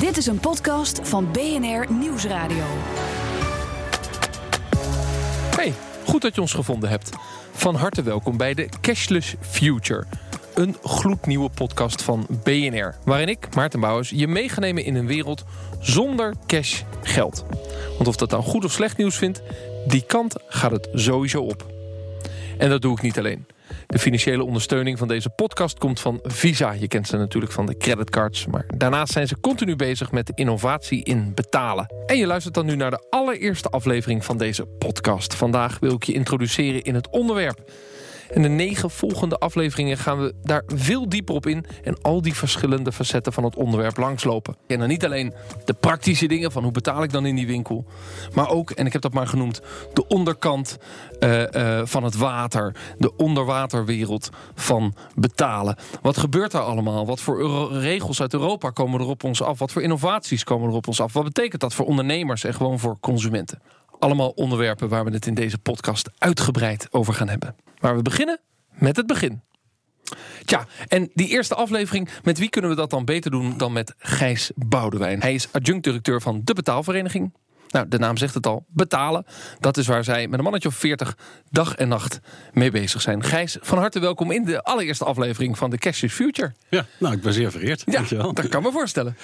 Dit is een podcast van BNR Nieuwsradio. Hey, goed dat je ons gevonden hebt. Van harte welkom bij de Cashless Future. Een gloednieuwe podcast van BNR. Waarin ik, Maarten Bouwers, je mee ga nemen in een wereld zonder cash geld. Want of dat dan goed of slecht nieuws vindt, die kant gaat het sowieso op. En dat doe ik niet alleen. De financiële ondersteuning van deze podcast komt van Visa. Je kent ze natuurlijk van de creditcards. Maar daarnaast zijn ze continu bezig met innovatie in betalen. En je luistert dan nu naar de allereerste aflevering van deze podcast. Vandaag wil ik je introduceren in het onderwerp. En de negen volgende afleveringen gaan we daar veel dieper op in... en al die verschillende facetten van het onderwerp langslopen. En dan niet alleen de praktische dingen van hoe betaal ik dan in die winkel... maar ook, en ik heb dat maar genoemd, de onderkant uh, uh, van het water... de onderwaterwereld van betalen. Wat gebeurt daar allemaal? Wat voor regels uit Europa komen er op ons af? Wat voor innovaties komen er op ons af? Wat betekent dat voor ondernemers en gewoon voor consumenten? Allemaal onderwerpen waar we het in deze podcast uitgebreid over gaan hebben. Maar we beginnen met het begin. Tja, en die eerste aflevering, met wie kunnen we dat dan beter doen dan met Gijs Boudewijn? Hij is adjunct-directeur van de Betaalvereniging. Nou, de naam zegt het al, betalen. Dat is waar zij met een mannetje of 40 dag en nacht mee bezig zijn. Gijs, van harte welkom in de allereerste aflevering van de Cash is Future. Ja, nou, ik ben zeer vereerd. Ja, Dankjewel. dat kan me voorstellen.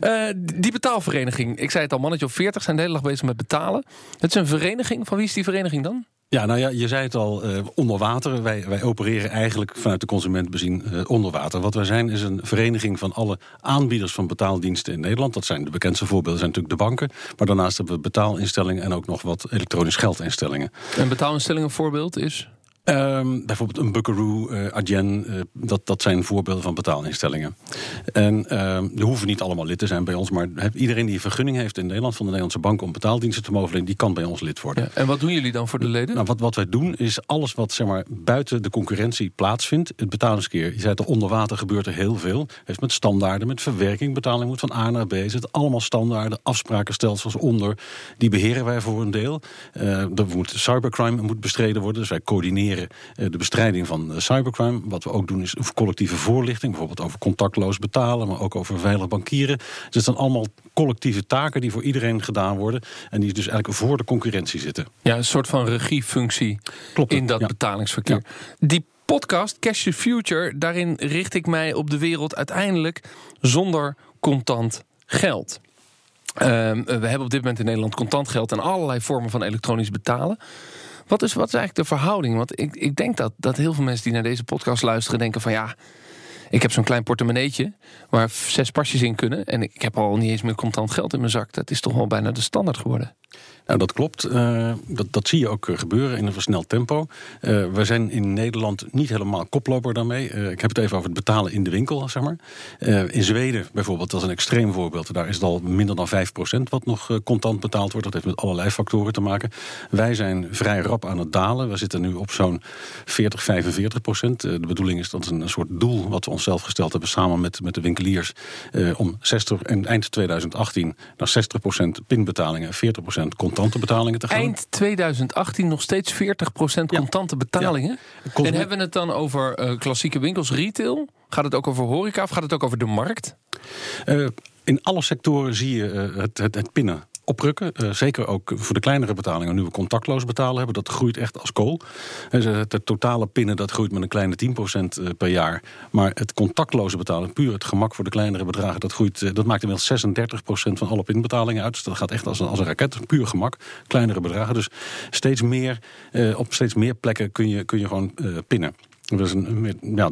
Uh, die betaalvereniging, ik zei het al, mannetje of 40 zijn de hele dag bezig met betalen. Het is een vereniging. Van wie is die vereniging dan? Ja, nou ja, je zei het al, uh, onder water. Wij, wij opereren eigenlijk vanuit de consument bezien uh, onder water. Wat wij zijn is een vereniging van alle aanbieders van betaaldiensten in Nederland. Dat zijn de bekendste voorbeelden, zijn natuurlijk de banken. Maar daarnaast hebben we betaalinstellingen en ook nog wat elektronisch geldinstellingen. En betaalinstellingen voorbeeld is? Um, bijvoorbeeld een Buckaroo, uh, Adyen, uh, dat, dat zijn voorbeelden van betaalinstellingen. En uh, die hoeven niet allemaal lid te zijn bij ons, maar iedereen die een vergunning heeft in Nederland van de Nederlandse bank om betaaldiensten te mogen die kan bij ons lid worden. Ja, en wat doen jullie dan voor de leden? Nou, wat, wat wij doen is alles wat zeg maar, buiten de concurrentie plaatsvindt. Het betalingskeer, je zei het onder water gebeurt er heel veel. Heeft met standaarden, met verwerking, betaling moet van A naar B. Er zitten allemaal standaarden, afsprakenstelsels onder. Die beheren wij voor een deel. Uh, er moet cybercrime moet bestreden worden, dus wij coördineren de bestrijding van cybercrime. Wat we ook doen is collectieve voorlichting, bijvoorbeeld over contactloos betalen, maar ook over veilig bankieren. Dus het zijn allemaal collectieve taken die voor iedereen gedaan worden en die dus eigenlijk voor de concurrentie zitten. Ja, een soort van regiefunctie Klopt, in dat ja. betalingsverkeer. Ja. Die podcast Cash the Future, daarin richt ik mij op de wereld uiteindelijk zonder contant geld. Um, we hebben op dit moment in Nederland contant geld en allerlei vormen van elektronisch betalen. Wat is, wat is eigenlijk de verhouding? Want ik, ik denk dat, dat heel veel mensen die naar deze podcast luisteren denken van ja, ik heb zo'n klein portemonneetje waar zes pasjes in kunnen. En ik heb al niet eens meer contant geld in mijn zak. Dat is toch wel bijna de standaard geworden. Nou, dat klopt. Uh, dat, dat zie je ook eh, gebeuren in een versneld tempo. Uh, we zijn in Nederland niet helemaal koploper daarmee. Ik heb het even over het betalen in de winkel, zeg maar. in Zweden bijvoorbeeld, dat is een extreem voorbeeld. Daar is het al minder dan 5% wat nog contant betaald wordt. Dat heeft met allerlei factoren te maken. Wij zijn vrij rap aan het dalen. We zitten nu op zo'n 40, 45%. de bedoeling is dat een soort doel wat we onszelf gesteld hebben samen met, met de winkeliers. om 60 en eind 2018 naar 60% pinbetalingen, 40% contant contante betalingen te gaan. Eind 2018 nog steeds 40% contante betalingen. Ja. En hebben we het dan over uh, klassieke winkels, retail? Gaat het ook over horeca of gaat het ook over de markt? Uh, in alle sectoren zie je uh, het, het, het pinnen oprukken. Uh, zeker ook voor de kleinere betalingen. Nu we contactloos betalen hebben, dat groeit echt als kool. Het, het totale pinnen dat groeit met een kleine 10% per jaar. Maar het contactloze betalen, puur het gemak voor de kleinere bedragen, dat, groeit, dat maakt inmiddels 36% van alle pinbetalingen uit. Dus dat gaat echt als een, als een raket, puur gemak. Kleinere bedragen. Dus steeds meer, op steeds meer plekken kun je, kun je gewoon pinnen. Er zijn ja,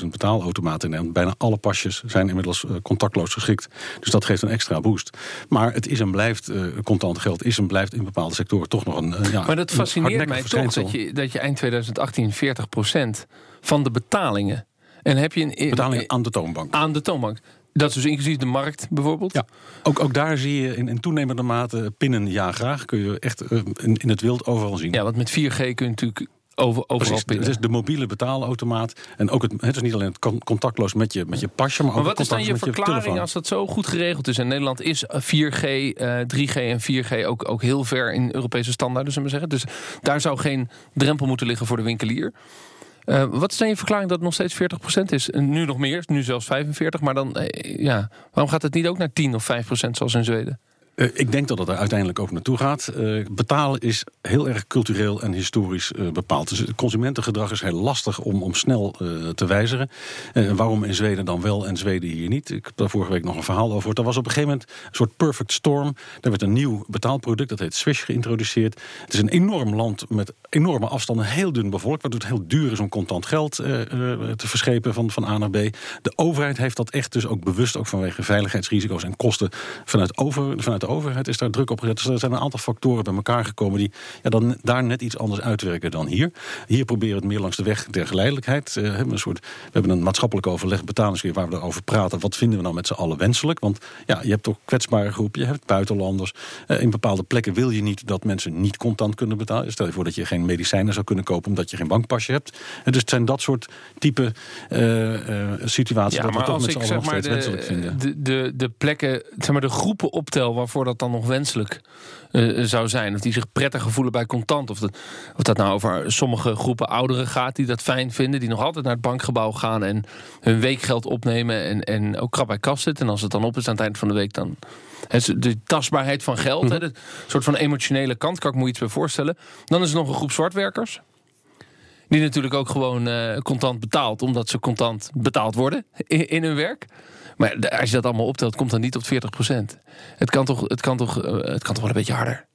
350.000 betaalautomaten en bijna alle pasjes zijn inmiddels uh, contactloos geschikt. Dus dat geeft een extra boost. Maar het is en blijft, uh, contant geld is en blijft in bepaalde sectoren toch nog een uh, ja, Maar dat fascineert mij toch dat je, dat je eind 2018 40% van de betalingen... En heb je een, betalingen aan de toonbank. Aan de toonbank. Dat is dus inclusief de markt bijvoorbeeld? Ja, ook, ook daar zie je in, in toenemende mate pinnen ja graag. Kun je echt in, in het wild overal zien. Ja, want met 4G kun je natuurlijk over, overal Precies, Het is de mobiele betaalautomaat. En ook het, het is niet alleen het contactloos met je, met je pasje, maar, maar ook wat is dan je verklaring je als dat zo goed geregeld is? En Nederland is 4G, uh, 3G en 4G ook, ook heel ver in Europese standaarden, zullen we zeggen. Dus daar zou geen drempel moeten liggen voor de winkelier. Uh, wat is dan je verklaring dat het nog steeds 40% is? Nu nog meer, nu zelfs 45%. Maar dan, ja, waarom gaat het niet ook naar 10 of 5% zoals in Zweden? Uh, ik denk dat het er uiteindelijk ook naartoe gaat. Uh, betalen is heel erg cultureel en historisch uh, bepaald. Dus het consumentengedrag is heel lastig om, om snel te wijzigen. waarom in Zweden dan wel en Zweden hier niet? Ik heb daar vorige week nog een verhaal over. Er was op een gegeven moment een soort perfect storm. Daar werd een nieuw betaalproduct, dat heet Swish, geïntroduceerd. Het is een enorm land met enorme afstanden, heel dun bevolkt... waardoor het heel duur is om contant geld te verschepen van, van A naar B. De overheid heeft dat echt dus ook bewust... ook vanwege veiligheidsrisico's en kosten vanuit, over, vanuit de overheid is daar druk op gezet. Dus er zijn een aantal factoren bij elkaar gekomen die ja, dan daar net iets anders uitwerken dan hier. Hier proberen we het meer langs de weg der geleidelijkheid. Uh, hebben een soort, we hebben een maatschappelijk overleg, betalingsweer, waar we erover praten. Wat vinden we nou met z'n allen wenselijk? Want ja, je hebt toch kwetsbare groepen, je hebt buitenlanders. In bepaalde plekken wil je niet dat mensen niet contant kunnen betalen. Stel je voor dat je geen medicijnen zou kunnen kopen omdat je geen bankpasje hebt. En dus het zijn dat soort type uh, situaties ja, dat we toch met z'n allen nog steeds de, wenselijk vinden. De, de, de plekken, zeg maar de groepen optel waarvoor dat dan nog wenselijk uh, zou zijn. Of die zich prettig voelen bij contant. Of dat, of dat nou over sommige groepen ouderen gaat die dat fijn vinden. Die nog altijd naar het bankgebouw gaan en hun weekgeld opnemen. En, en ook krap bij kast zitten. En als het dan op is aan het eind van de week dan... De tastbaarheid van geld, mm -hmm. de soort van emotionele kant, kan ik me iets bij voorstellen. Dan is er nog een groep zwartwerkers. Die natuurlijk ook gewoon uh, contant betaalt, omdat ze contant betaald worden in, in hun werk. Maar als je dat allemaal optelt, komt dan niet op 40% Het kan toch, het kan toch, uh, het kan toch wel een beetje harder.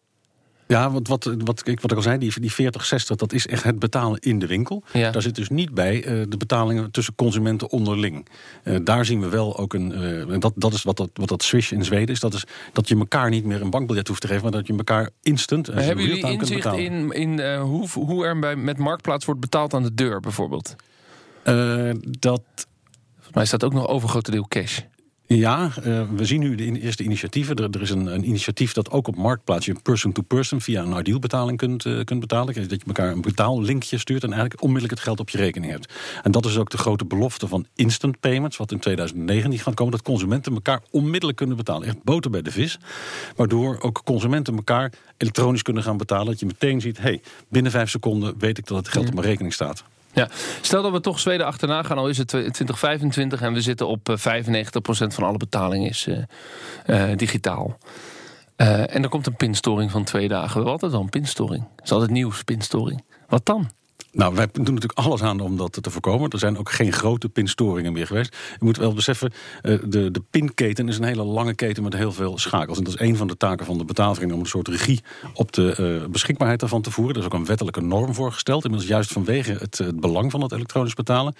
Ja, want wat, wat, wat ik al zei, die, die 40, 60, dat is echt het betalen in de winkel. Ja. Daar zit dus niet bij uh, de betalingen tussen consumenten onderling. Uh, daar zien we wel ook een. Uh, dat, dat is wat dat, wat dat Swish in Zweden is. Dat is dat je elkaar niet meer een bankbiljet hoeft te geven, maar dat je elkaar instant. Maar hebben jullie inzicht in, in hoe, hoe er bij, met marktplaats wordt betaald aan de deur, bijvoorbeeld? dat. Volgens mij staat ook nog overgrote cash. Ja, uh, we zien nu de in eerste initiatieven. Er, er is een, een, initiatief dat ook op Marktplaats je person-to-person via een ideal betaling kunt, uh, kunt betalen. Dat je elkaar een betaallinkje stuurt en eigenlijk onmiddellijk het geld op je rekening hebt. En dat is ook de grote belofte van instant payments, wat in 2019 gaat komen. Dat consumenten elkaar onmiddellijk kunnen betalen. Echt boter bij de vis. Waardoor ook consumenten elkaar elektronisch kunnen gaan betalen. Dat je meteen ziet, hey, binnen vijf seconden weet ik dat het geld op mijn rekening staat. Ja, stel dat we toch Zweden achterna gaan, al is het 2025 en we zitten op 95% van alle betalingen is uh, uh, digitaal. En er komt een pinstoring van twee dagen. We hebben altijd pinstoring. Dat is altijd nieuws, pinstoring. Wat dan? Nou, wij doen natuurlijk alles aan om dat te voorkomen. Er zijn ook geen grote pinstoringen meer geweest. Je moet wel beseffen, de, de pinketen is een hele lange keten met heel veel schakels. En dat is een van de taken van de betaalvereniging om een soort regie op de uh, beschikbaarheid daarvan te voeren. Er is ook een wettelijke norm voor gesteld. Inmiddels juist vanwege het, het belang van het elektronisch betalen.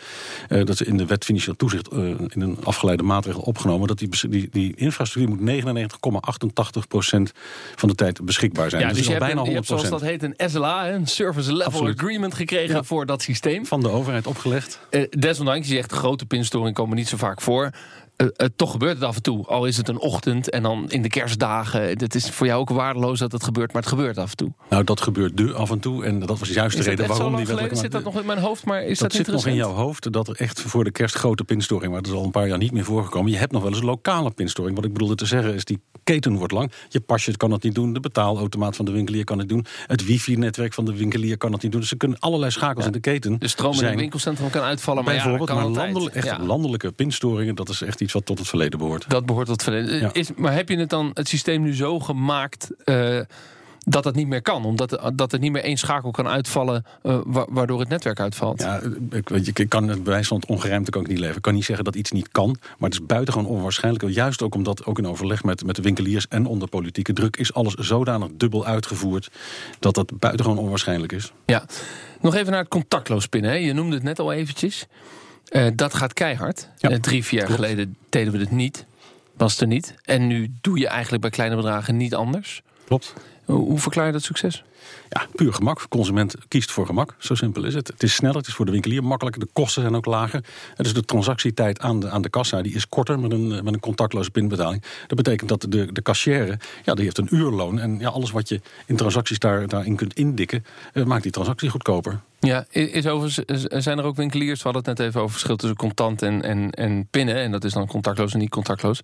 Uh, dat is in de wet financieel toezicht uh, in een afgeleide maatregel opgenomen. Dat die, die, die infrastructuur moet 99,88 procent van de tijd beschikbaar zijn. Ja, dus, dus je, hebt bijna een, je hebt zoals dat heet een SLA, een Service Level Absoluut. Agreement gekregen ja. voor dat systeem. Van de overheid opgelegd. Uh, desondanks, je zegt grote pinstoringen komen niet zo vaak voor. Uh, uh, toch gebeurt het af en toe. Al is het een ochtend en dan in de kerstdagen. Het is voor jou ook waardeloos dat het gebeurt, maar het gebeurt af en toe. Nou, dat gebeurt nu af en toe. En dat was juist de reden waarom die wettelijke... Zit dat nog in mijn hoofd, maar is dat, dat zit nog in jouw hoofd. Dat er echt voor de kerst grote pinstoring, maar dat is al een paar jaar niet meer voorgekomen. Je hebt nog wel eens een lokale pinstoring. Wat ik bedoelde te zeggen is, die keten wordt lang. Je pasje kan dat niet doen. De betaalautomaat van de winkelier kan het doen. Het wifi-netwerk van de winkelier kan dat niet doen. Dus er kunnen allerlei schakels ja. in de keten. De stroom in het winkelcentrum kan uitvallen. Maar bijvoorbeeld, ja, maar landelijk, echt landelijke pinstoringen, dat is echt iets wat tot het verleden behoort. Dat behoort tot het verleden. Ja. Is, maar heb je het dan het systeem nu zo gemaakt uh, dat het niet meer kan? Omdat dat het niet meer één schakel kan uitvallen uh, waardoor het netwerk uitvalt? Ja, ik, weet ik kan het bewijs van het ik niet leveren. Ik kan niet zeggen dat iets niet kan, maar het is buitengewoon onwaarschijnlijk. Juist ook omdat, ook in overleg met, met de winkeliers en onder politieke druk, is alles zodanig dubbel uitgevoerd dat dat buitengewoon onwaarschijnlijk is. Ja, nog even naar het contactloos pinnen. Hè. Je noemde het net al eventjes. Uh, dat gaat keihard. Ja. Uh, drie, vier jaar Klopt. geleden deden we het niet. Was er niet. En nu doe je eigenlijk bij kleine bedragen niet anders. Klopt. Hoe verklaar je dat succes? Ja, puur gemak. Consument kiest voor gemak. Zo simpel is het. Het is sneller, het is voor de winkelier makkelijker. De kosten zijn ook lager. Dus de transactietijd aan de, aan de kassa die is korter met een, met een contactloze pinbetaling. Dat betekent dat de, de cashier, ja, die heeft een uurloon. En ja, alles wat je in transacties daar, daarin kunt indikken, uh, maakt die transactie goedkoper. Ja, is overigens, zijn er ook winkeliers, we hadden het net even over verschil tussen contant en, en, en pinnen. En dat is dan contactloos en niet contactloos.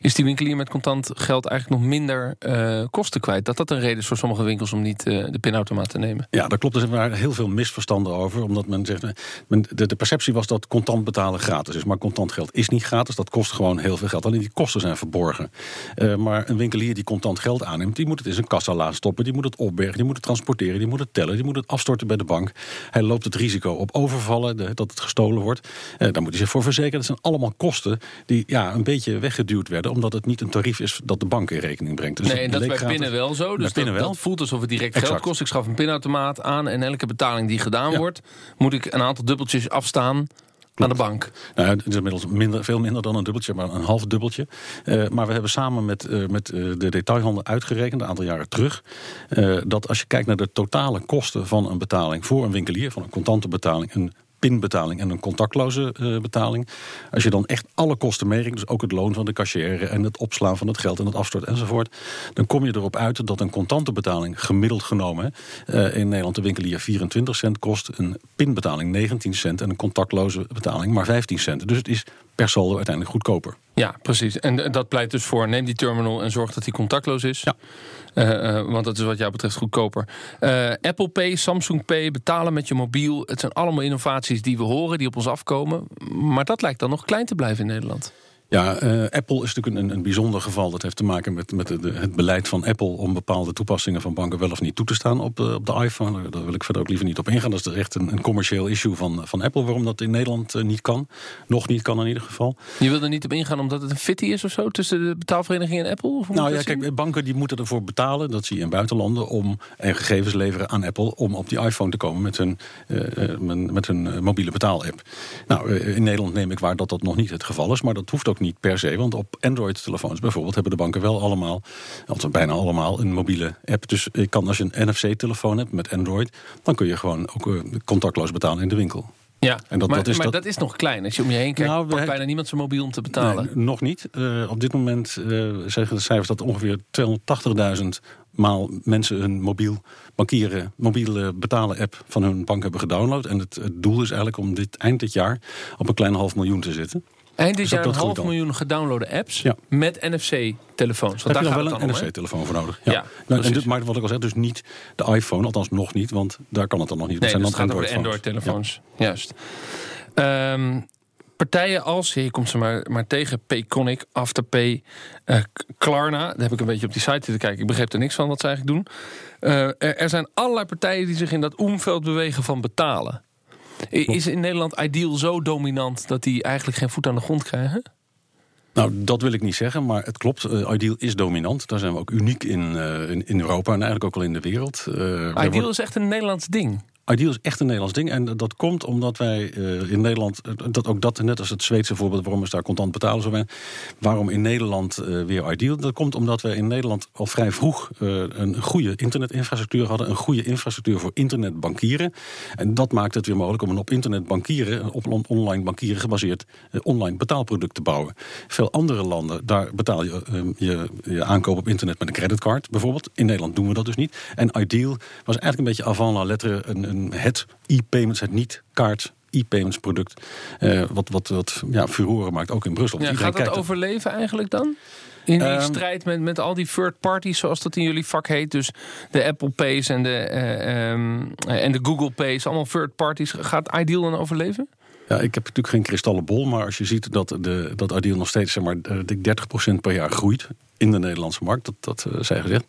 Is die winkelier met contant geld eigenlijk nog minder uh, kosten kwijt? Dat dat een reden is voor sommige winkels om niet de, de pinautomaat te nemen. Ja, dat klopt. Er zijn heel veel misverstanden over. Omdat men zegt, men, de, de perceptie was dat contant betalen gratis is. Maar contant geld is niet gratis. Dat kost gewoon heel veel geld. Alleen die kosten zijn verborgen. Uh, maar een winkelier die contant geld aanneemt, die moet het in zijn kassa laten stoppen. Die moet het opbergen, die moet het transporteren, die moet het tellen, die moet het afstorten bij de bank. Hij loopt het risico op overvallen, de, dat het gestolen wordt. Uh, daar moet hij zich voor verzekeren. Dat zijn allemaal kosten die ja, een beetje weggeduwd werden. Omdat het niet een tarief is dat de bank in rekening brengt. Dus nee, dat is bij pinnen wel zo. Dus dat, wel. dat, voelt alsof het direct geld kost. Ik schaf een pinautomaat aan en elke betaling die gedaan wordt, moet ik een aantal dubbeltjes afstaan aan de bank. Nou, het is inmiddels minder, veel minder dan een dubbeltje, maar een half dubbeltje. Uh, maar we hebben samen met, uh, met uh, de detailhandel uitgerekend, een aantal jaren terug, dat als je kijkt naar de totale kosten van een betaling voor een winkelier, van een contante betaling, een pinbetaling en een contactloze uh, betaling. Als je dan echt alle kosten meerekent, dus ook het loon van de cashier en het opslaan van het geld en het afstorten enzovoort, dan kom je erop uit dat een contante betaling gemiddeld genomen uh, in Nederland de winkelier 24 cent kost, een pinbetaling 19 cent en een contactloze betaling maar 15 cent. Dus het is per saldo uiteindelijk goedkoper. Ja, precies. En dat pleit dus voor neem die terminal en zorg dat die contactloos is. Ja. Uh, uh, want dat is wat jou betreft goedkoper. Uh, Apple Pay, Samsung Pay, betalen met je mobiel. Het zijn allemaal innovaties die we horen, die op ons afkomen. Maar dat lijkt dan nog klein te blijven in Nederland. Ja, uh, Apple is natuurlijk een, een bijzonder geval. Dat heeft te maken met, met de, het beleid van Apple om bepaalde toepassingen van banken wel of niet toe te staan op, uh, op de iPhone. Daar wil ik verder ook liever niet op ingaan. Dat is echt een, een commercieel issue van, van Apple, waarom dat in Nederland uh, niet kan. Nog niet kan in ieder geval. Je wil er niet op ingaan omdat het een fitty is of zo tussen de betaalvereniging en Apple? nou ja, kijk, banken die moeten ervoor betalen, dat zie je in buitenlanden, om en gegevens leveren aan Apple om op die iPhone te komen met hun, met hun mobiele betaalapp. Nou, in Nederland neem ik waar dat dat nog niet het geval is, maar dat hoeft ook niet per se, want op Android-telefoons bijvoorbeeld hebben de banken wel allemaal, althans bijna allemaal, een mobiele app. Dus je kan als je een NFC-telefoon hebt met Android, dan kun je gewoon ook uh, contactloos betalen in de winkel. Ja, en dat, maar, dat, is, maar dat... dat is nog klein. Als je om je heen kijkt, nou, pakt bijna niemand zijn mobiel om te betalen. Nee, nog niet. Uh, op dit moment uh, zeggen de cijfers dat ongeveer 280.000 maal mensen hun mobiel bankieren, mobiele betalen app van hun bank hebben gedownload. En het, het doel is eigenlijk om dit eind dit jaar op een klein half miljoen te zitten. Eind dit jaar een half miljoen gedownloade apps ja. met NFC-telefoons. Daar heb je wel een NFC-telefoon voor nodig. Ja, ja nou, en dit, maar wat ik al zeg, dus niet de iPhone, althans nog niet, want daar kan het dan nog niet. Nee, dat zijn dan Android-telefoons. Android-telefoons, ja. juist. Um, partijen als, hier komt ze maar, maar tegen, Payconic, Afterpay, uh, Klarna. Daar heb ik een beetje op die site zitten kijken. Ik begreep er niks van wat ze eigenlijk doen. Uh, er, er zijn allerlei partijen die zich in dat omveld bewegen van betalen. Is in Nederland Ideal zo dominant dat die eigenlijk geen voet aan de grond krijgen? Nou, dat wil ik niet zeggen, maar het klopt. Uh, Ideal is dominant. Daar zijn we ook uniek in, uh, in, in, Europa en eigenlijk ook wel in de wereld. Uh, Ideal wordt... is echt een Nederlands ding. Ideal is echt een Nederlands ding. En dat komt omdat wij uh, in Nederland, dat ook dat net als het Zweedse voorbeeld, waarom is daar contant betalen zo weinig. Waarom in Nederland uh, weer Ideal? Dat komt omdat we in Nederland al vrij vroeg een goede internetinfrastructuur hadden. Een goede infrastructuur voor internetbankieren. En dat maakt het weer mogelijk om een op internet bankieren, op online bankieren gebaseerd online betaalproduct te bouwen. Veel andere landen, daar betaal je je, je aankoop op internet met een creditcard bijvoorbeeld. In Nederland doen we dat dus niet. En Ideal was eigenlijk een beetje avant la lettre een het e-payments, het niet-kaart e-payments product. Uh, wat wat, wat ja, furoren maakt, ook in Brussel. Ja, gaat dat overleven eigenlijk dan? In, in strijd met, met al die third parties, zoals dat in jullie vak heet. Dus de Apple Pays en de, uh, um, en de Google Pays, allemaal third parties. Gaat Ideal dan overleven? Ja, ik heb natuurlijk geen kristallen bol, maar als je ziet dat, de, dat Ideal nog steeds zeg maar, 30% per jaar groeit in de Nederlandse markt, dat, dat uh, zij gezegd.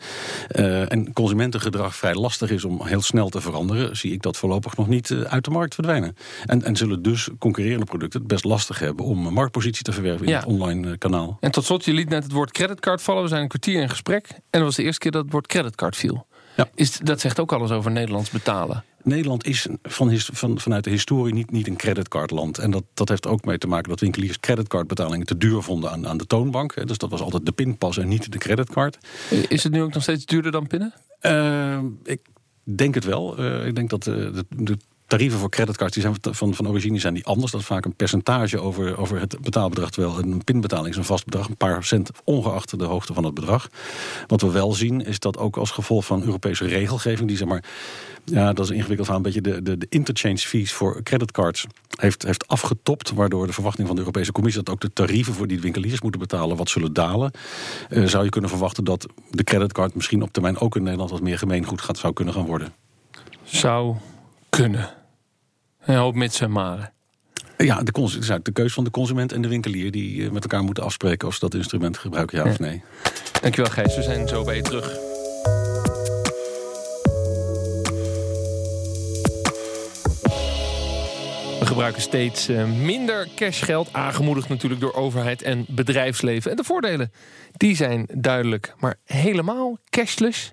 Uh, en consumentengedrag vrij lastig is om heel snel te veranderen, zie ik dat voorlopig nog niet uh, uit de markt verdwijnen. En, en zullen dus concurrerende producten het best lastig hebben om een marktpositie te verwerven in ja. het online kanaal. En tot slot, je liet net het woord creditcard vallen. We zijn een kwartier in gesprek en dat was de eerste keer dat het woord creditcard viel. Ja. Is, dat zegt ook alles over Nederlands betalen. Nederland is van, van, vanuit de historie niet, niet een creditcardland. En dat, dat heeft ook mee te maken dat winkeliers creditcardbetalingen te duur vonden aan, aan de toonbank. Dus dat was altijd de pinpas en niet de creditcard. Is het nu ook nog steeds duurder dan pinnen? Uh, ik denk het wel. Uh, ik denk dat de, de, de tarieven voor creditcards die zijn van, van origine zijn die anders. Dat is vaak een percentage over, over het betaalbedrag. Terwijl een pinbetaling is een vast bedrag, een paar cent ongeacht de hoogte van het bedrag. Wat we wel zien is dat ook als gevolg van Europese regelgeving, die zeg maar, ja, dat is ingewikkeld van een beetje de, de, de interchange fees voor creditcards heeft, heeft afgetopt. Waardoor de verwachting van de Europese Commissie dat ook de tarieven voor die winkeliers moeten betalen wat zullen dalen. Uh, zou je kunnen verwachten dat de creditcard misschien op termijn ook in Nederland wat meer gemeengoed gaat, zou kunnen gaan worden. Zou kunnen. Een hoop mits en maren. Ja, de, de, de keus van de consument en de winkelier die eh, met elkaar moeten afspreken of ze dat instrument gebruiken, ja, ja. of nee. Dankjewel Gijs, we zijn zo bij je terug. We gebruiken steeds eh, minder cashgeld, aangemoedigd natuurlijk door overheid en bedrijfsleven. En de voordelen, die zijn duidelijk. Maar helemaal cashless,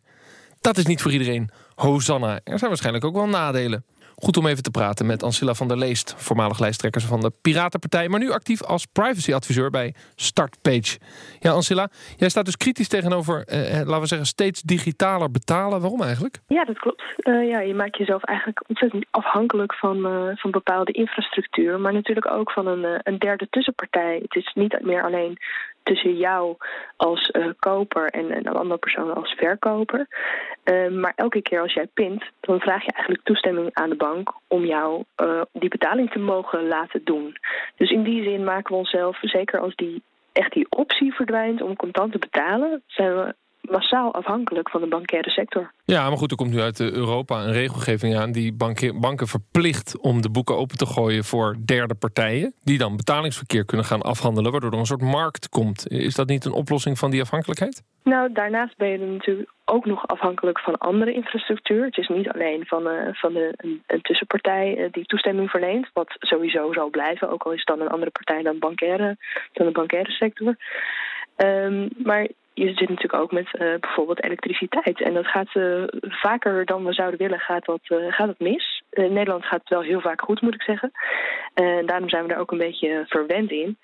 dat is niet voor iedereen Hosanna. Er zijn waarschijnlijk ook wel nadelen. Goed om even te praten met Ancilla van der Leest, voormalig lijsttrekker van de Piratenpartij, maar nu actief als privacyadviseur bij Startpage. Ja, Ancilla, jij staat dus kritisch tegenover, eh, eh, laten we zeggen, steeds digitaler betalen. Waarom eigenlijk? Ja, dat klopt. Uh, ja, je maakt jezelf eigenlijk ontzettend afhankelijk van, uh, van bepaalde infrastructuur, maar natuurlijk ook van een, een derde tussenpartij. Het is niet meer alleen tussen jou als uh, koper en een andere persoon als verkoper. Uh, maar elke keer als jij pint, dan vraag je eigenlijk toestemming aan de bank om jou uh, die betaling te mogen laten doen. Dus in die zin maken we onszelf, zeker als die echt die optie verdwijnt om contant te betalen, zijn we massaal afhankelijk van de bankaire sector. Ja, maar goed, er komt nu uit Europa een regelgeving aan die banken, banken verplicht om de boeken open te gooien voor derde partijen, die dan betalingsverkeer kunnen gaan afhandelen, waardoor er een soort markt komt. Is dat niet een oplossing van die afhankelijkheid? Nou, daarnaast ben je natuurlijk ook nog afhankelijk van andere infrastructuur. Het is niet alleen van, uh, van de, een, een tussenpartij uh, die toestemming verleent, wat sowieso zal blijven, ook al is het dan een andere partij dan, bankaire, dan de bankaire sector. Um, maar je zit natuurlijk ook met uh, bijvoorbeeld elektriciteit. En dat gaat uh, vaker dan we zouden willen, gaat dat, uh, gaat het mis. In Nederland gaat het wel heel vaak goed, moet ik zeggen. En daarom zijn we er ook een beetje verwend in.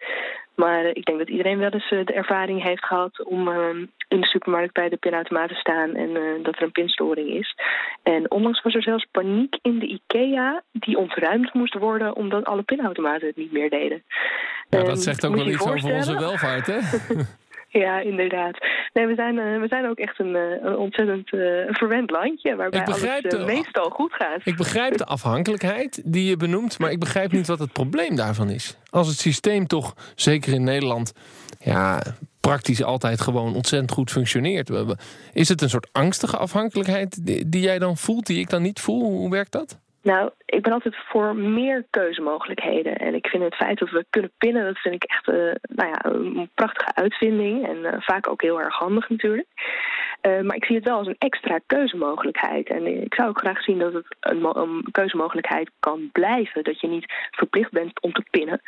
Maar ik denk dat iedereen wel eens de ervaring heeft gehad om in de supermarkt bij de pinautomaat te staan en dat er een pinstoring is. En onlangs was er zelfs paniek in de IKEA die ontruimd moest worden omdat alle pinautomaten het niet meer deden. Ja, dat zegt ook wel iets over onze welvaart, hè? Ja, inderdaad. Nee, we zijn, uh, we zijn ook echt een, uh, een ontzettend uh, verwend landje... waarbij alles de, meestal goed gaat. Ik begrijp de afhankelijkheid die je benoemt... maar ik begrijp niet wat het probleem daarvan is. Als het systeem toch, zeker in Nederland... ja, praktisch altijd gewoon ontzettend goed functioneert. Is het een soort angstige afhankelijkheid die jij dan voelt... die ik dan niet voel? Hoe werkt dat? Nou, ik ben altijd voor meer keuzemogelijkheden. En ik vind het feit dat we kunnen pinnen, dat vind ik echt uh, nou ja, een prachtige uitvinding. En uh, vaak ook heel erg handig natuurlijk. Uh, maar ik zie het wel als een extra keuzemogelijkheid. En ik zou ook graag zien dat het een, een keuzemogelijkheid kan blijven. Dat je niet verplicht bent om te pinnen.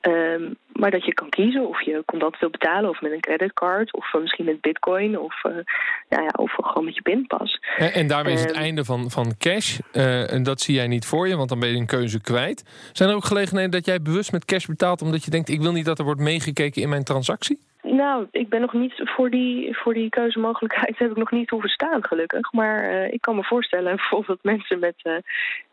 Ehm, maar dat je kan kiezen of je contant wil betalen of met een creditcard. Of misschien met bitcoin of, nou ja, of gewoon met je pinpas. En, en daarmee is het ehm, einde van, van cash. en dat zie jij niet voor want dan ben je een keuze kwijt. Zijn er ook gelegenheden dat jij bewust met cash betaalt omdat je denkt: ik wil niet dat er wordt meegekeken in mijn transactie? Nou, ik ben nog niet voor die, voor die keuzemogelijkheid heb ik nog niet hoeven staan, gelukkig. Maar uh, ik kan me voorstellen bijvoorbeeld mensen met, uh,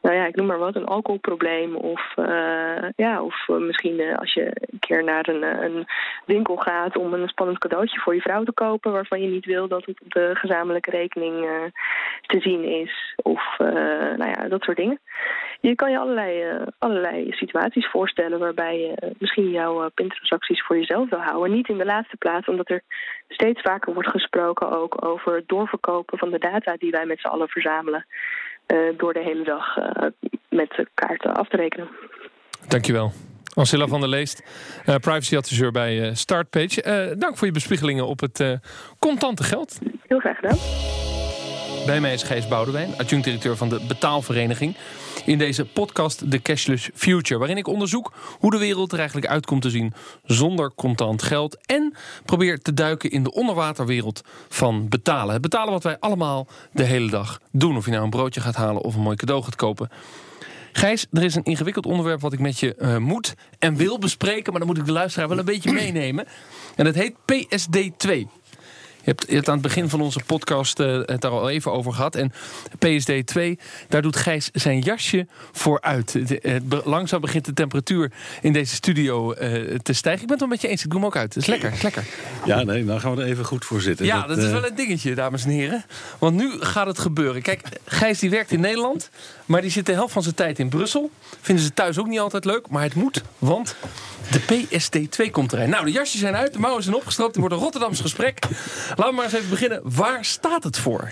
nou ja, ik noem maar wat, een alcoholprobleem. Of, uh, ja, of misschien als je een keer naar een, een winkel gaat om een spannend cadeautje voor je vrouw te kopen. waarvan je niet wil dat het op de gezamenlijke rekening te zien is. Of nou ja, dat soort dingen. Je kan je allerlei, allerlei situaties voorstellen waarbij je misschien jouw pintransacties voor jezelf wil houden. Niet in de laatste plaats omdat er steeds vaker wordt gesproken ook over het doorverkopen van de data die wij met z'n allen verzamelen. Uh, door de hele dag uh, met kaarten af te rekenen. Dankjewel. Ancilla van der Leest, uh, privacyadviseur bij Startpage. dank voor je bespiegelingen op het contante geld. Heel graag gedaan. Bij mij is Gijs Boudewijn, adjunct-directeur van de Betaalvereniging. In deze podcast The Cashless Future, waarin ik onderzoek hoe de wereld er eigenlijk uit komt te zien zonder contant geld. En probeer te duiken in de onderwaterwereld van betalen. Het betalen wat wij allemaal de hele dag doen. Of je nou een broodje gaat halen of een mooi cadeau gaat kopen. Gijs, er is een ingewikkeld onderwerp wat ik met je eh, moet en wil bespreken. Maar dan moet ik de luisteraar wel een beetje meenemen. En dat heet PSD2 je hebt aan het begin van onze podcast eh, het daar al even over gehad. En PSD 2, daar doet Gijs zijn jasje voor uit. Langzaam begint de temperatuur in deze studio eh, te stijgen. Ik ben het wel met je eens, ik doe hem ook uit. Is lekker, is lekker. Ja, nee, nou gaan we er even goed voor zitten. Ja, dat, dat is eh, wel een dingetje, dames en heren. Want nu gaat het gebeuren. Kijk, Gijs die werkt in Nederland, maar die zit de helft van zijn tijd in Brussel. Vinden ze thuis ook niet altijd leuk, maar het moet, want de PSD2 komt erin. Nou, de jasjes zijn uit, de mouwen zijn opgestroopt. Het wordt een Rotterdams gesprek. Laten we maar eens even beginnen. Waar staat het voor?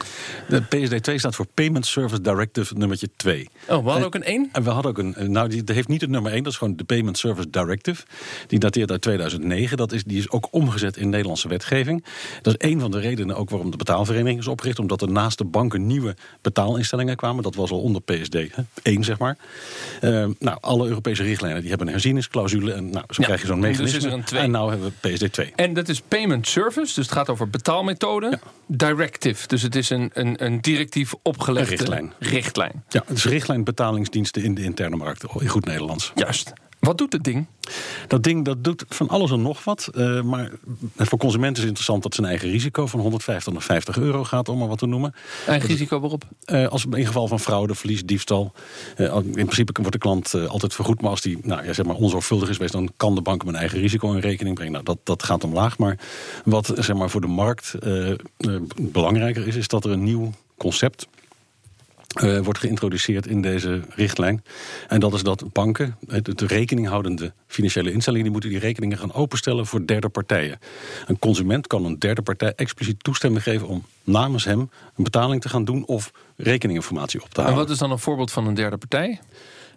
De PSD2 staat voor Payment Service Directive nummertje 2. Oh, we hadden ook een 1? En we hadden ook een. Nou, die heeft niet het nummer 1, dat is gewoon de Payment Service Directive. Die dateert uit 2009. Dat is, die is ook omgezet in Nederlandse wetgeving. Dat is een van de redenen ook waarom de betaalvereniging is opgericht. Omdat er naast de banken nieuwe betaalinstellingen kwamen. Dat was al onder PSD 1, zeg maar. Uh, nou, alle Europese richtlijnen die hebben een herzieningsclausule. En nou, zo krijg je zo'n mechanisme. Dus is er een 2. En nou hebben we PSD 2. En dat is Payment Service, dus het gaat over betaalmethode. Directive, dus het is een, een, een directief opgelegde richtlijn. richtlijn. Ja, is richtlijn betalingsdiensten in de interne markt. In goed Nederlands. Juist. Wat doet het ding? Dat ding dat doet van alles en nog wat. Uh, maar voor consumenten is het interessant dat zijn eigen risico van 150 naar 50 euro gaat, om maar wat te noemen. Eigen risico waarop? Uh, als in geval van fraude, verlies, diefstal. Uh, in principe wordt de klant altijd vergoed. Maar als die nou, ja, zeg maar onzorgvuldig is geweest, dan kan de bank hem een eigen risico in rekening brengen. Nou, dat, dat gaat omlaag. Maar wat zeg maar, voor de markt belangrijker is, is dat er een nieuw concept uh, wordt geïntroduceerd in deze richtlijn. En dat is dat banken, de rekeninghoudende financiële instellingen, die moeten die rekeningen gaan openstellen voor derde partijen. Een consument kan een derde partij expliciet toestemming geven om namens hem een betaling te gaan doen of rekeninginformatie op te halen. En wat is dan een voorbeeld van een derde partij?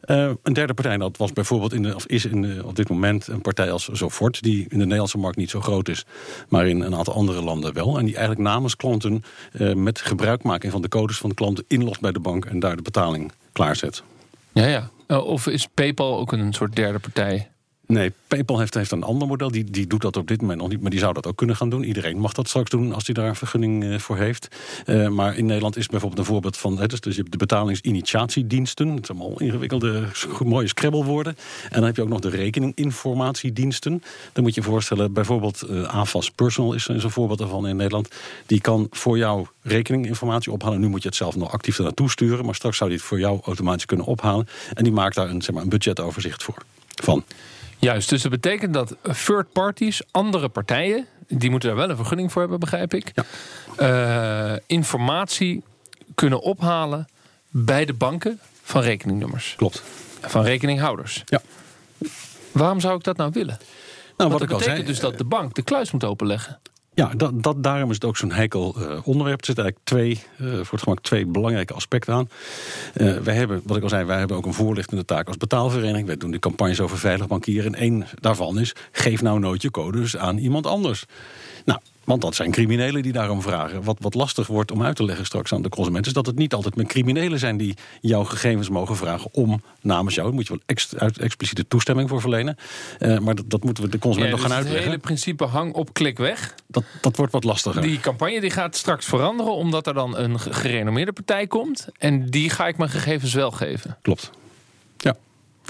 Uh, een derde partij, dat was bijvoorbeeld in de, of is in de, op dit moment een partij als Zofort, die in de Nederlandse markt niet zo groot is, maar in een aantal andere landen wel. En die eigenlijk namens klanten uh, met gebruikmaking van de codes van de klanten inlogt bij de bank en daar de betaling klaarzet. Ja, ja. Uh, of is PayPal ook een soort derde partij? Nee, PayPal heeft, heeft een ander model. Die, die doet dat op dit moment nog niet, maar die zou dat ook kunnen gaan doen. Iedereen mag dat straks doen als hij daar een vergunning uh, voor heeft. Uh, maar in Nederland is bijvoorbeeld een voorbeeld van... dus, dus je hebt de betalingsinitiatiediensten. Het zijn allemaal ingewikkelde, mooie scrabblewoorden. En dan heb je ook nog de rekeninginformatiediensten. Dan moet je je voorstellen, bijvoorbeeld uh, AFAS Personal is, is een voorbeeld daarvan in Nederland. Die kan voor jou rekeninginformatie ophalen. Nu moet je het zelf nog actief naartoe sturen. Maar straks zou die het voor jou automatisch kunnen ophalen. En die maakt daar een, zeg maar, een budgetoverzicht voor. Van. Juist, dus dat betekent dat third parties, andere partijen, die moeten daar wel een vergunning voor hebben, begrijp ik, ja. uh, informatie kunnen ophalen bij de banken van rekeningnummers. Klopt. Van rekeninghouders. Ja. Waarom zou ik dat nou willen? Nou, wat dat betekent zei, dus dat de bank de kluis moet openleggen. Ja, dat, dat, daarom is het ook zo'n heikel uh, onderwerp. Er zitten eigenlijk twee, uh, voor het gemak twee belangrijke aspecten aan. Uh, wij hebben, wat ik al zei, wij hebben ook een voorlichtende taak als betaalvereniging. Wij doen die campagnes over veilig bankieren. En één daarvan is, geef nou nooit je codes aan iemand anders. Nou, want dat zijn criminelen die daarom vragen. Wat, wat lastig wordt om uit te leggen straks aan de consument... is dat het niet altijd met criminelen zijn die jouw gegevens mogen vragen... om namens jou, daar moet je wel ex, uit, expliciete toestemming voor verlenen. Uh, maar dat, dat moeten we de consument ja, nog gaan dus uitleggen. Het hele principe hang op, klik weg. Dat, dat wordt wat lastiger. Die campagne die gaat straks veranderen... omdat er dan een gerenommeerde partij komt... en die ga ik mijn gegevens wel geven. Klopt. Ja.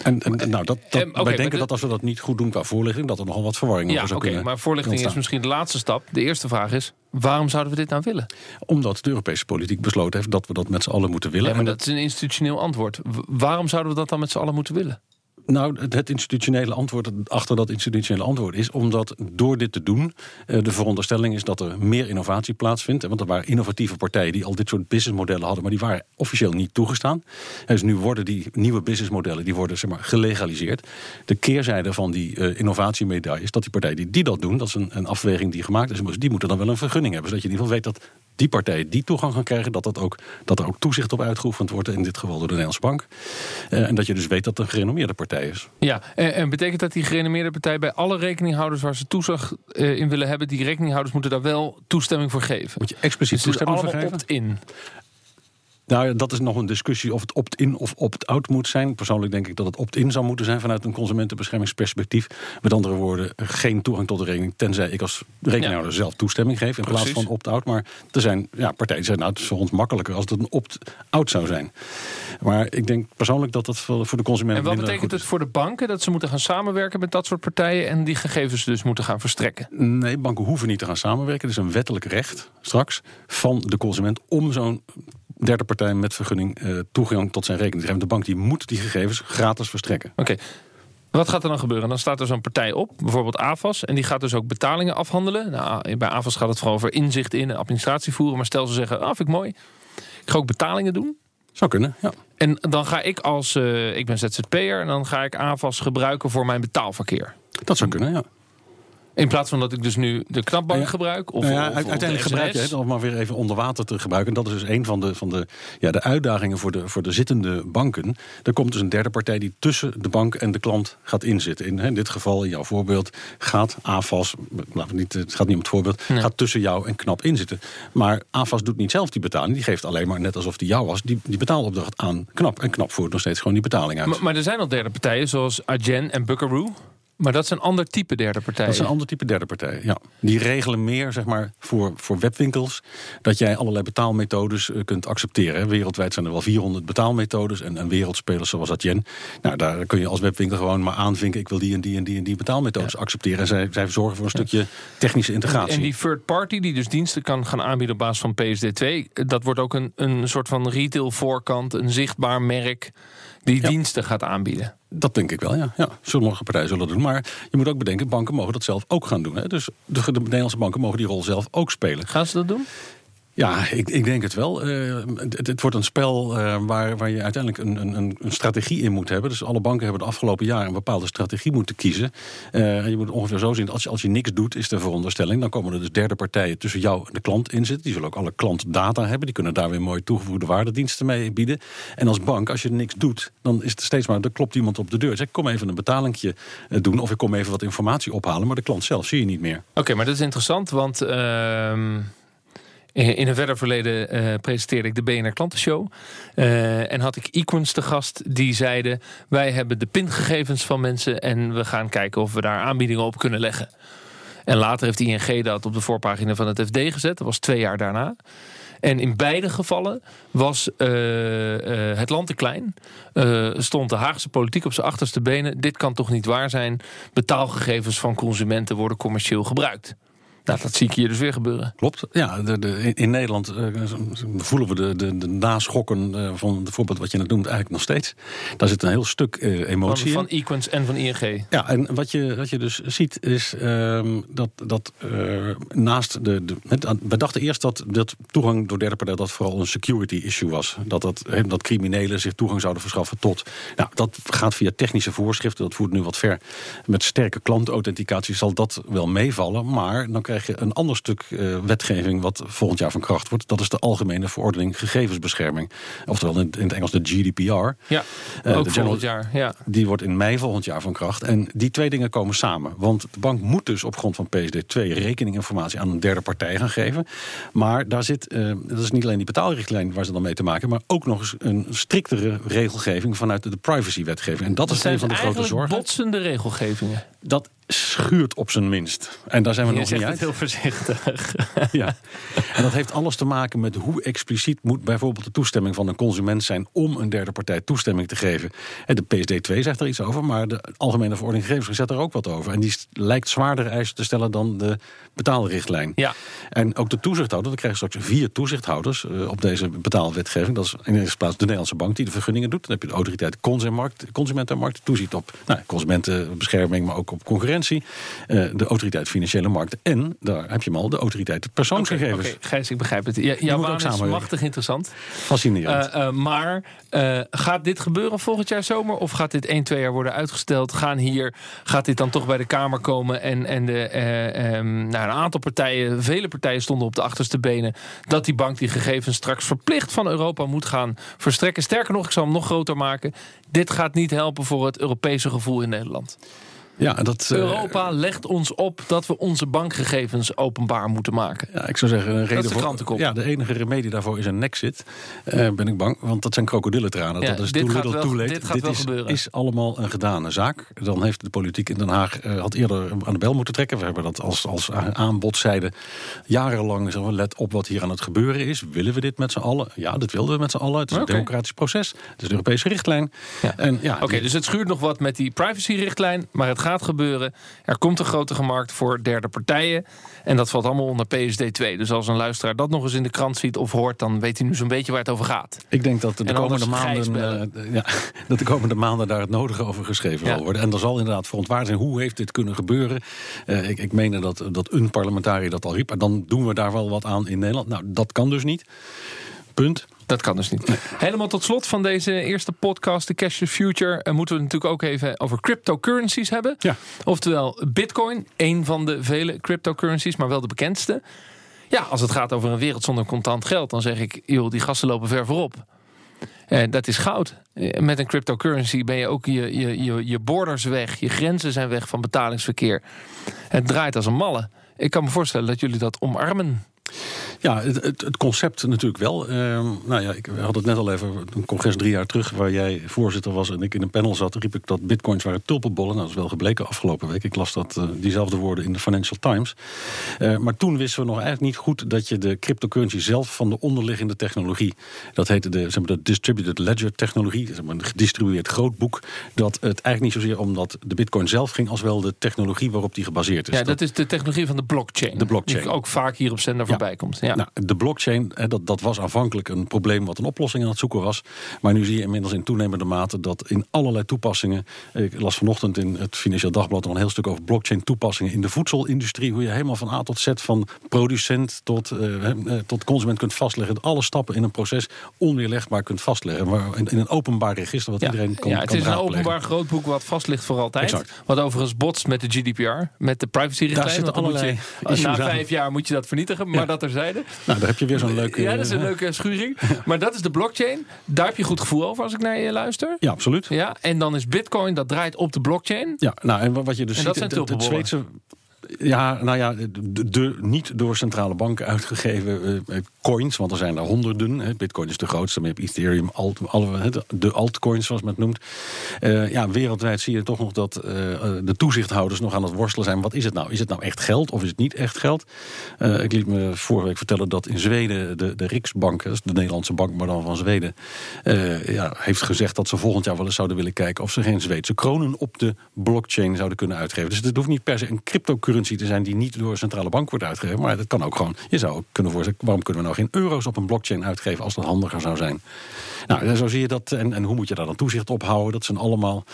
En, en, nou, dat, dat, oké, wij denken dat als we dat niet goed doen qua voorlichting... dat er nogal wat verwarring Ja, over zou oké, kunnen maar voorlichting is misschien de laatste stap. De eerste vraag is, waarom zouden we dit nou willen? Omdat de Europese politiek besloten heeft... dat we dat met z'n allen moeten willen. Ja, maar En dat is een institutioneel antwoord. Waarom zouden we dat dan met z'n allen moeten willen? Nou, het, institutionele antwoord achter dat institutionele antwoord is omdat door dit te doen eh, de veronderstelling is dat er meer innovatie plaatsvindt. Want er waren innovatieve partijen die al dit soort businessmodellen hadden, maar die waren officieel niet toegestaan. Dus nu worden die nieuwe businessmodellen die worden zeg maar gelegaliseerd. De keerzijde van die eh, innovatiemedaille is dat die partijen die, die dat doen, dat is een, een afweging die gemaakt is, die moeten dan wel een vergunning hebben, zodat je in ieder geval weet dat die partijen die toegang gaan krijgen, dat, dat, ook, dat er ook toezicht op uitgeoefend wordt, in dit geval door de Nederlandse Bank. Eh, en dat je dus weet dat een gerenommeerde partij is. Ja, en, en betekent dat die gerenommeerde partij bij alle rekeninghouders waar ze toezicht eh, in willen hebben, die rekeninghouders moeten daar wel toestemming voor geven? Moet je expliciet Dus toestemming voor geven? opt-in. Nou, dat is nog een discussie of het opt-in of opt-out moet zijn. Persoonlijk denk ik dat het opt-in zou moeten zijn vanuit een consumentenbeschermingsperspectief. Met andere woorden, geen toegang tot de rekening, tenzij ik als rekeninghouder zelf toestemming geef in plaats van opt-out. Maar er zijn ja, partijen die zeggen, nou, het is voor ons makkelijker als het een opt-out zou zijn. Maar ik denk persoonlijk dat dat voor de consument. En wat betekent het voor de banken dat ze moeten gaan samenwerken met dat soort partijen en die gegevens dus moeten gaan verstrekken? Nee, banken hoeven niet te gaan samenwerken. Het is een wettelijk recht straks van de consument om zo'n derde partij met vergunning uh, toegang tot zijn rekening. De bank die moet die gegevens gratis verstrekken. Oké. Wat gaat er dan gebeuren? Dan staat er zo'n partij op, bijvoorbeeld AFAS, en die gaat dus ook betalingen afhandelen. Nou, bij AFAS gaat het vooral over inzicht in en administratie voeren. Maar stel ze zeggen, ah, vind ik mooi. Ik ga ook betalingen doen. Zou kunnen, ja. En dan ga ik als, uh, ik ben ZZP'er, en dan ga ik AFAS gebruiken voor mijn betaalverkeer. Dat zou kunnen, ja. In plaats van dat ik dus nu de knapbank gebruik? Of, nou ja, uiteindelijk gebruik je het om maar weer even onder water te gebruiken. En dat is dus een van de, van de, ja, de uitdagingen voor de, voor de zittende banken. Er komt dus een derde partij die tussen de bank en de klant gaat inzitten. In, in dit geval, in jouw voorbeeld, gaat AFAS, nou, niet, het gaat niet om het voorbeeld, gaat tussen jou en Knap inzitten. Maar AFAS doet niet zelf die betaling. Die geeft alleen maar, net alsof die jou was, die, die betaalopdracht aan Knap. En Knap voert nog steeds gewoon die betaling uit. Maar, maar er zijn al derde partijen zoals Agen en Buckaroo. Maar dat is een ander type derde partij. Dat is een ander type derde partij, ja. Die regelen meer zeg maar, voor, voor webwinkels... dat jij allerlei betaalmethodes uh, kunt accepteren. Wereldwijd zijn er wel 400 betaalmethodes... en, en wereldspelers zoals Adyen. Nou, daar kun je als webwinkel gewoon maar aanvinken... ik wil die en die en die en die betaalmethodes accepteren. En zij, zij zorgen voor een stukje technische integratie. En, en, die third party die dus diensten kan gaan aanbieden op basis van PSD2... dat wordt ook een, een soort van retail voorkant, een zichtbaar merk die diensten gaat aanbieden. Dat denk ik wel, ja. ja. Sommige partijen zullen dat doen. Maar je moet ook bedenken, banken mogen dat zelf ook gaan doen. Hè. Dus de, de Nederlandse banken mogen die rol zelf ook spelen. Gaan ze dat doen? Ja, ik, ik denk het wel. Uh, het, wordt een spel uh, waar, waar je uiteindelijk een, een, een, strategie in moet hebben. Dus alle banken hebben de afgelopen jaren een bepaalde strategie moeten kiezen. Uh, je moet ongeveer zo zien, als je, als je niks doet, is de veronderstelling... dan komen er dus derde partijen tussen jou en de klant in zitten. Die zullen ook alle klantdata hebben. Die kunnen daar weer mooi toegevoegde waardediensten mee bieden. En als bank, als je niks doet, dan is het steeds maar... er klopt iemand op de deur. Zeg, kom even een betalingje doen of ik kom even wat informatie ophalen. Maar de klant zelf zie je niet meer. Oké, maar dat is interessant, want... Ehm, in een verder verleden uh, presenteerde ik de BNR Klantenshow. Uh, en had ik Equins te gast die zeiden... wij hebben de pingegevens van mensen... en we gaan kijken of we daar aanbiedingen op kunnen leggen. En later heeft ING dat op de voorpagina van het FD gezet. Dat was twee jaar daarna. En in beide gevallen was het land te klein. stond de Haagse politiek op zijn achterste benen. Dit kan toch niet waar zijn. Betaalgegevens van consumenten worden commercieel gebruikt. Nou, dat zie ik hier dus weer gebeuren. Klopt. Ja, de, de, in Nederland uh, voelen we de, de, de naschokken uh, van het voorbeeld wat je net noemt eigenlijk nog steeds. Daar zit een heel stuk uh, emotie van, van Equens en van ING. Ja, en wat je, wat je dus ziet is uh, dat, dat naast de, de... We dachten eerst dat, dat toegang door derde partijen dat vooral een security issue was. Dat, dat, dat criminelen zich toegang zouden verschaffen tot... Nou, dat gaat via technische voorschriften. Dat voert nu wat ver. Met sterke klantauthenticatie zal dat wel meevallen. Maar dan krijg krijg je een ander stuk uh, wetgeving wat volgend jaar van kracht wordt. Dat is de Algemene Verordening Gegevensbescherming. Oftewel in, in het Engels de GDPR. Ja, uh, ook volgend jaar. Ja. Die wordt in mei volgend jaar van kracht. En die twee dingen komen samen. Want de bank moet dus op grond van PSD2 rekeninginformatie aan een derde partij gaan geven. Maar daar zit, uh, dat is niet alleen die betaalrichtlijn waar ze dan mee te maken, maar ook nog eens een striktere regelgeving vanuit de privacywetgeving. En dat, dat is een van de grote zorgen. botsende regelgevingen. Dat schuurt op zijn minst. En daar zijn we nog niet uit. heel voorzichtig. ja. En dat heeft alles te maken met hoe expliciet moet bijvoorbeeld de toestemming van een consument zijn om een derde partij toestemming te geven. De PSD2 zegt er iets over, maar de Algemene Verordening Gegevens zegt er ook wat over. En die lijkt zwaardere eisen te stellen dan de betaalrichtlijn. Ja. En ook de toezichthouder, we krijgen straks vier toezichthouders uh, op deze betaalwetgeving. Dat is in eerste plaats de Nederlandse bank die de vergunningen doet. Dan heb je de autoriteit Consumentenmarkt, Consumentenmarkt die toeziet op nou, consumentenbescherming, maar ook op concurrentie uh, de autoriteit financiële markt en daar heb je hem al, de autoriteit persoonsgegevens. Oké, okay, Gijs, ik begrijp het. Ja, jouw baan is machtig interessant. Fascinerend. Uh, uh, maar gaat dit gebeuren volgend jaar zomer of gaat dit 1, 2 jaar worden uitgesteld? Gaan hier, gaat dit dan toch bij de Kamer komen en, en de, um, nou, een aantal partijen, vele partijen stonden op de achterste benen dat die bank die gegevens straks verplicht van Europa moet gaan verstrekken. Sterker nog, ik zal hem nog groter maken. Dit gaat niet helpen voor het Europese gevoel in Nederland. Ja, dat, uh, Europa legt ons op dat we onze bankgegevens openbaar moeten maken. Ja, ik zou zeggen, een reden de voor. Ja, de enige remedie daarvoor is een nexit. Uh, ben ik bang, want dat zijn krokodillentranen. Ja, dat is dit gaat wel- late. dit gaat wel is, gebeuren. is allemaal een gedane zaak. Dan heeft de politiek in Den Haag eh, had eerder aan de bel moeten trekken. We hebben dat als, als aanbodzijde jarenlang we, let op wat hier aan het gebeuren is. Willen we dit met z'n allen? Ja, dit wilden we met z'n allen. Het is een democratisch proces. Het is een Europese richtlijn. Ja. En, ja, Oké, dus het schuurt nog wat met die privacyrichtlijn, maar het gaat gebeuren. Er komt een grotere markt voor derde partijen. En dat valt allemaal onder PSD 2. Dus als een luisteraar dat nog eens in de krant ziet of hoort, dan weet hij nu zo'n beetje waar het over gaat. Ik denk dat de, En komende maanden, eh, ja, dat de komende maanden daar het nodige over geschreven Ja. zal worden. En er zal inderdaad verontwaard zijn hoe heeft dit kunnen gebeuren. Eh, ik, ik meen dat, dat een parlementariër dat al riep. En dan doen we daar wel wat aan in Nederland. Nou, dat kan dus niet. Punt. Dat kan dus niet. Helemaal tot slot van deze eerste podcast, de Cashless Future, eh, moeten we natuurlijk ook even over cryptocurrencies hebben. Ja. Oftewel Bitcoin, een van de vele cryptocurrencies, maar wel de bekendste. Ja, als het gaat over een wereld zonder contant geld, dan zeg ik, joh, die gasten lopen ver voorop. En dat is goud. Eh, Met een cryptocurrency ben je ook je, je, je, je borders weg, je grenzen zijn weg van betalingsverkeer. Het draait als een malle. Ik kan me voorstellen dat jullie dat omarmen. Ja, het, het, concept natuurlijk wel. Ehm, nou ja, ik had het net al even, een congres drie jaar terug... waar jij voorzitter was en ik in een panel zat... riep ik dat bitcoins waren tulpenbollen. Nou, dat is wel gebleken afgelopen week. Ik las dat, eh, diezelfde woorden in de Financial Times. Eh, maar toen wisten we nog eigenlijk niet goed... dat je de cryptocurrency zelf van de onderliggende technologie... dat heette de, zeg maar, de distributed ledger technologie... zeg maar, een gedistribueerd grootboek... dat het eigenlijk niet zozeer omdat de bitcoin zelf ging... als wel de technologie waarop die gebaseerd is. Ja, dat is de technologie van de blockchain. De blockchain. Die ook vaak hier op zender voorbij komt. Ja. Nou, de blockchain, hè, dat, dat was aanvankelijk een probleem wat een oplossing aan het zoeken was. Maar nu zie je inmiddels in toenemende mate dat in allerlei toepassingen. Ik las vanochtend in het Financieel Dagblad nog een heel stuk over blockchain toepassingen in de voedselindustrie. Hoe je helemaal van A tot Z, van producent tot, eh, eh, tot consument kunt vastleggen. Alle stappen in een proces onweerlegbaar kunt vastleggen. Maar in, in een openbaar register wat Ja. iedereen kan ja, het kan is een openbaar grootboek wat vast ligt voor altijd. Exact. Wat overigens botst met de GDPR, met de privacyrichtlijn. Daar zitten allerlei je, Na vijf jaar moet je dat vernietigen, maar Ja. dat terzijde. Nou, daar heb je weer zo'n leuke. ja, dat is een leuke schuring. Maar dat is de blockchain. Daar heb je goed gevoel over als ik naar je luister. Ja, absoluut. Ja, en dan is Bitcoin, dat draait op de blockchain. Ja, nou en wat je dus En ziet, dat zijn het, het. Zweedse. Ja, nou ja, de, niet door centrale banken uitgegeven eh, coins, want er zijn er honderden. Hè. Bitcoin is de grootste, maar je hebt Ethereum, alle, de- altcoins zoals men het noemt. Eh, ja, wereldwijd zie je toch nog dat eh, eh, de toezichthouders nog aan het worstelen zijn. Wat is het nou? Is het nou echt geld of is het niet echt geld? Eh, ik liet me vorige week vertellen dat in Zweden de, de Riksbank, de Nederlandse bank, maar dan van Zweden, eh, ja, heeft gezegd dat ze volgend jaar wel eens zouden willen kijken of ze geen Zweedse kronen op de blockchain zouden kunnen uitgeven. Dus het hoeft niet per se een cryptocurrency te zijn die niet door een centrale bank wordt uitgegeven. Maar dat kan ook gewoon. Je zou ook kunnen voorstellen, waarom kunnen we nou geen euro's op een blockchain uitgeven als dat handiger zou zijn? Nou, zo zie je dat. En, en hoe moet je daar dan toezicht op houden? Dat zijn allemaal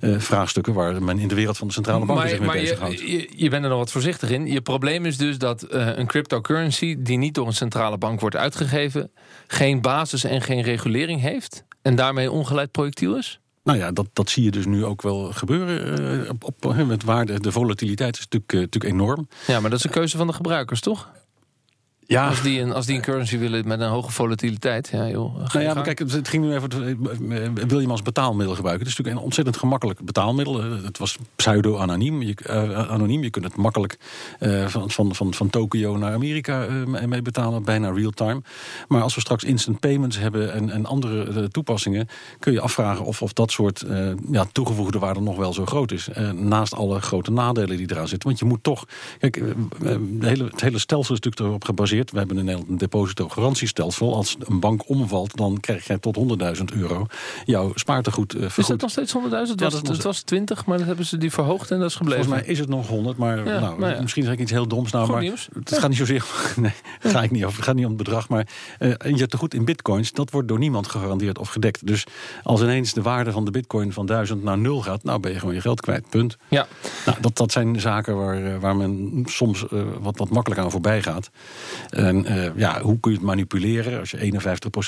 eh, vraagstukken waar men in de wereld van de centrale banken zich mee maar bezighoudt. je, je, je bent er nog wat voorzichtig in. Je probleem is dus dat eh, een cryptocurrency die niet door een centrale bank wordt uitgegeven, geen basis en geen regulering heeft. En daarmee ongeleid projectiel is? Nou ja, dat, dat zie je dus nu ook wel gebeuren. eh, op, met waarde. De volatiliteit is natuurlijk, eh, natuurlijk enorm. Ja, maar dat is een keuze van de gebruikers, toch? Ja, Als die een, als die een currency willen met een hoge volatiliteit, ja joh. ga Nou ja, maar kijk, het- het ging nu even. eh, Wil je hem als betaalmiddel gebruiken? Het is natuurlijk een ontzettend gemakkelijk betaalmiddel. Eh, Het was pseudo-anoniem. Je, eh, anoniem. je kunt het makkelijk eh, van, van, van, van Tokio naar Amerika eh, mee- betalen, bijna real-time. Maar als we straks instant payments hebben en, en andere eh, toepassingen, kun je afvragen of, of dat soort eh, ja, toegevoegde waarde nog wel zo groot is. Eh, naast alle grote nadelen die eraan zitten. Want je moet toch. Kijk, eh, eh, de hele, het hele stelsel is natuurlijk erop gebaseerd. We hebben in Nederland een depositogarantiestelsel. Als een bank omvalt, dan krijg jij tot 100.000 euro jouw spaartegoed eh, Is vergoed. dat nog steeds 100.000? Het, Ja, was- is het was 20, maar dat hebben ze die verhoogd en dat is gebleven. Volgens mij is het nog 100, maar Ja, nou, nou ja. misschien zeg ik iets heel doms nou. Goed maar nieuws. Het gaat niet zozeer. Nee, het gaat, niet over, het gaat niet om het bedrag. Maar eh, en je tegoed in bitcoins, dat wordt door niemand gegarandeerd of gedekt. Dus als ineens de waarde van de bitcoin van 1000 naar 0 gaat, nou ben je gewoon je geld kwijt. Punt. Ja, Nou, dat, dat zijn zaken waar, eh, waar men soms eh, wat, wat makkelijk aan voorbij gaat. En eh, ja, hoe kun je het manipuleren? Als je 51%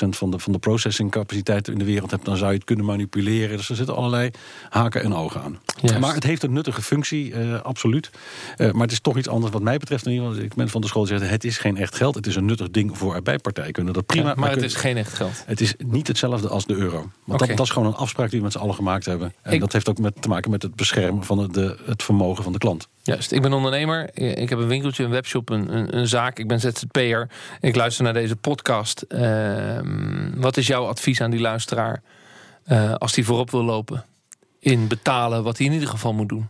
van de, van de processingcapaciteit in de wereld hebt, dan zou je het kunnen manipuleren. Dus er zitten allerlei haken en ogen aan. Maar het heeft een nuttige functie, eh, absoluut. Eh, maar het is toch iets anders wat mij betreft. In ieder geval, ik ben van de school die zegt, het is geen echt geld. Het is een nuttig ding voor erbijpartijen. Kunnen dat prima. Ja, maar het is geen echt geld. het is niet hetzelfde als de euro. Want dat, dat is gewoon een afspraak die we met z'n allen gemaakt hebben. En Ik- dat heeft ook met, te maken met het beschermen van de, het vermogen van de klant. Juist, ik ben ondernemer. Ik heb een winkeltje, een webshop, een, een, een zaak. Ik ben ZZP'er. Ik luister naar deze podcast. Ehm, wat is jouw advies aan die luisteraar eh, als die voorop wil lopen? In betalen wat hij in ieder geval moet doen.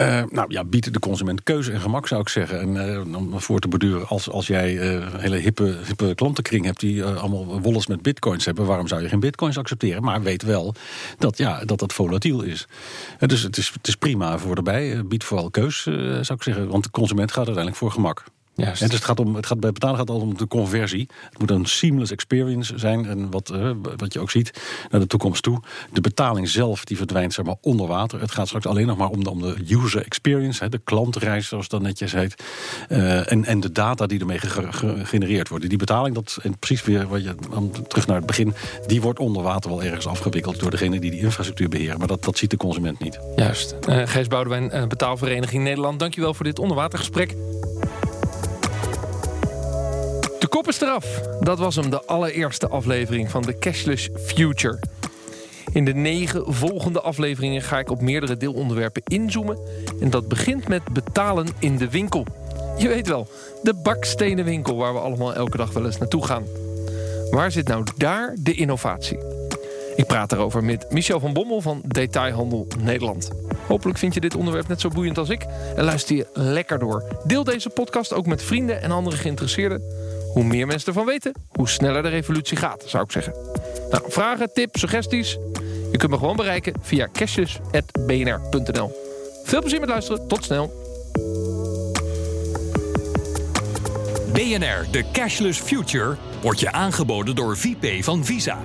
Eh, nou ja, biedt de consument keuze en gemak zou ik zeggen. En eh, om voor te beduren, als, als jij eh, een hele hippe, hippe klantenkring hebt die eh, allemaal wallets met bitcoins hebben, waarom zou je geen bitcoins accepteren? Maar weet wel dat ja, dat, dat volatiel is. Eh, dus het is, het is prima voor erbij. Eh, biedt vooral keus, eh, zou ik zeggen. Want de consument gaat uiteindelijk voor gemak. Juist. En dus het gaat om, het gaat bij betalen gaat het altijd om de conversie. Het moet een seamless experience zijn. En wat, eh, wat je ook ziet naar de toekomst toe. De betaling zelf die verdwijnt zeg maar onder water. Het gaat straks alleen nog maar om de, om de user experience. Hè, de klantreis zoals dat netjes heet. Eh, en, en de data die ermee ge- ge- gegenereerd worden. Die betaling, dat, en precies weer wat je, om terug naar het begin. Die wordt onder water wel ergens afgewikkeld door degene die die infrastructuur beheren. Maar dat, dat ziet de consument niet. Juist. Eh Gijs Boudewijn, eh, Betaalvereniging Nederland. Dankjewel voor dit onderwatergesprek. Kop is eraf. Dat was hem, de allereerste aflevering van de Cashless Future. In de negen volgende afleveringen ga ik op meerdere deelonderwerpen inzoomen. En dat begint met betalen in de winkel. Je weet wel, de bakstenen winkel waar we allemaal elke dag wel eens naartoe gaan. Waar zit nou daar de innovatie? Ik praat daarover met Michel van Bommel van Detailhandel Nederland. Hopelijk vind je dit onderwerp net zo boeiend als ik en luister je lekker door. Deel deze podcast ook met vrienden en andere geïnteresseerden. Hoe meer mensen ervan weten, hoe sneller de revolutie gaat, zou ik zeggen. Nou, vragen, tips, suggesties? Je kunt me gewoon bereiken via cashjes.bnr.nl. Veel plezier met luisteren, tot snel. BNR, de Cashless Future, wordt je aangeboden door VP van Visa.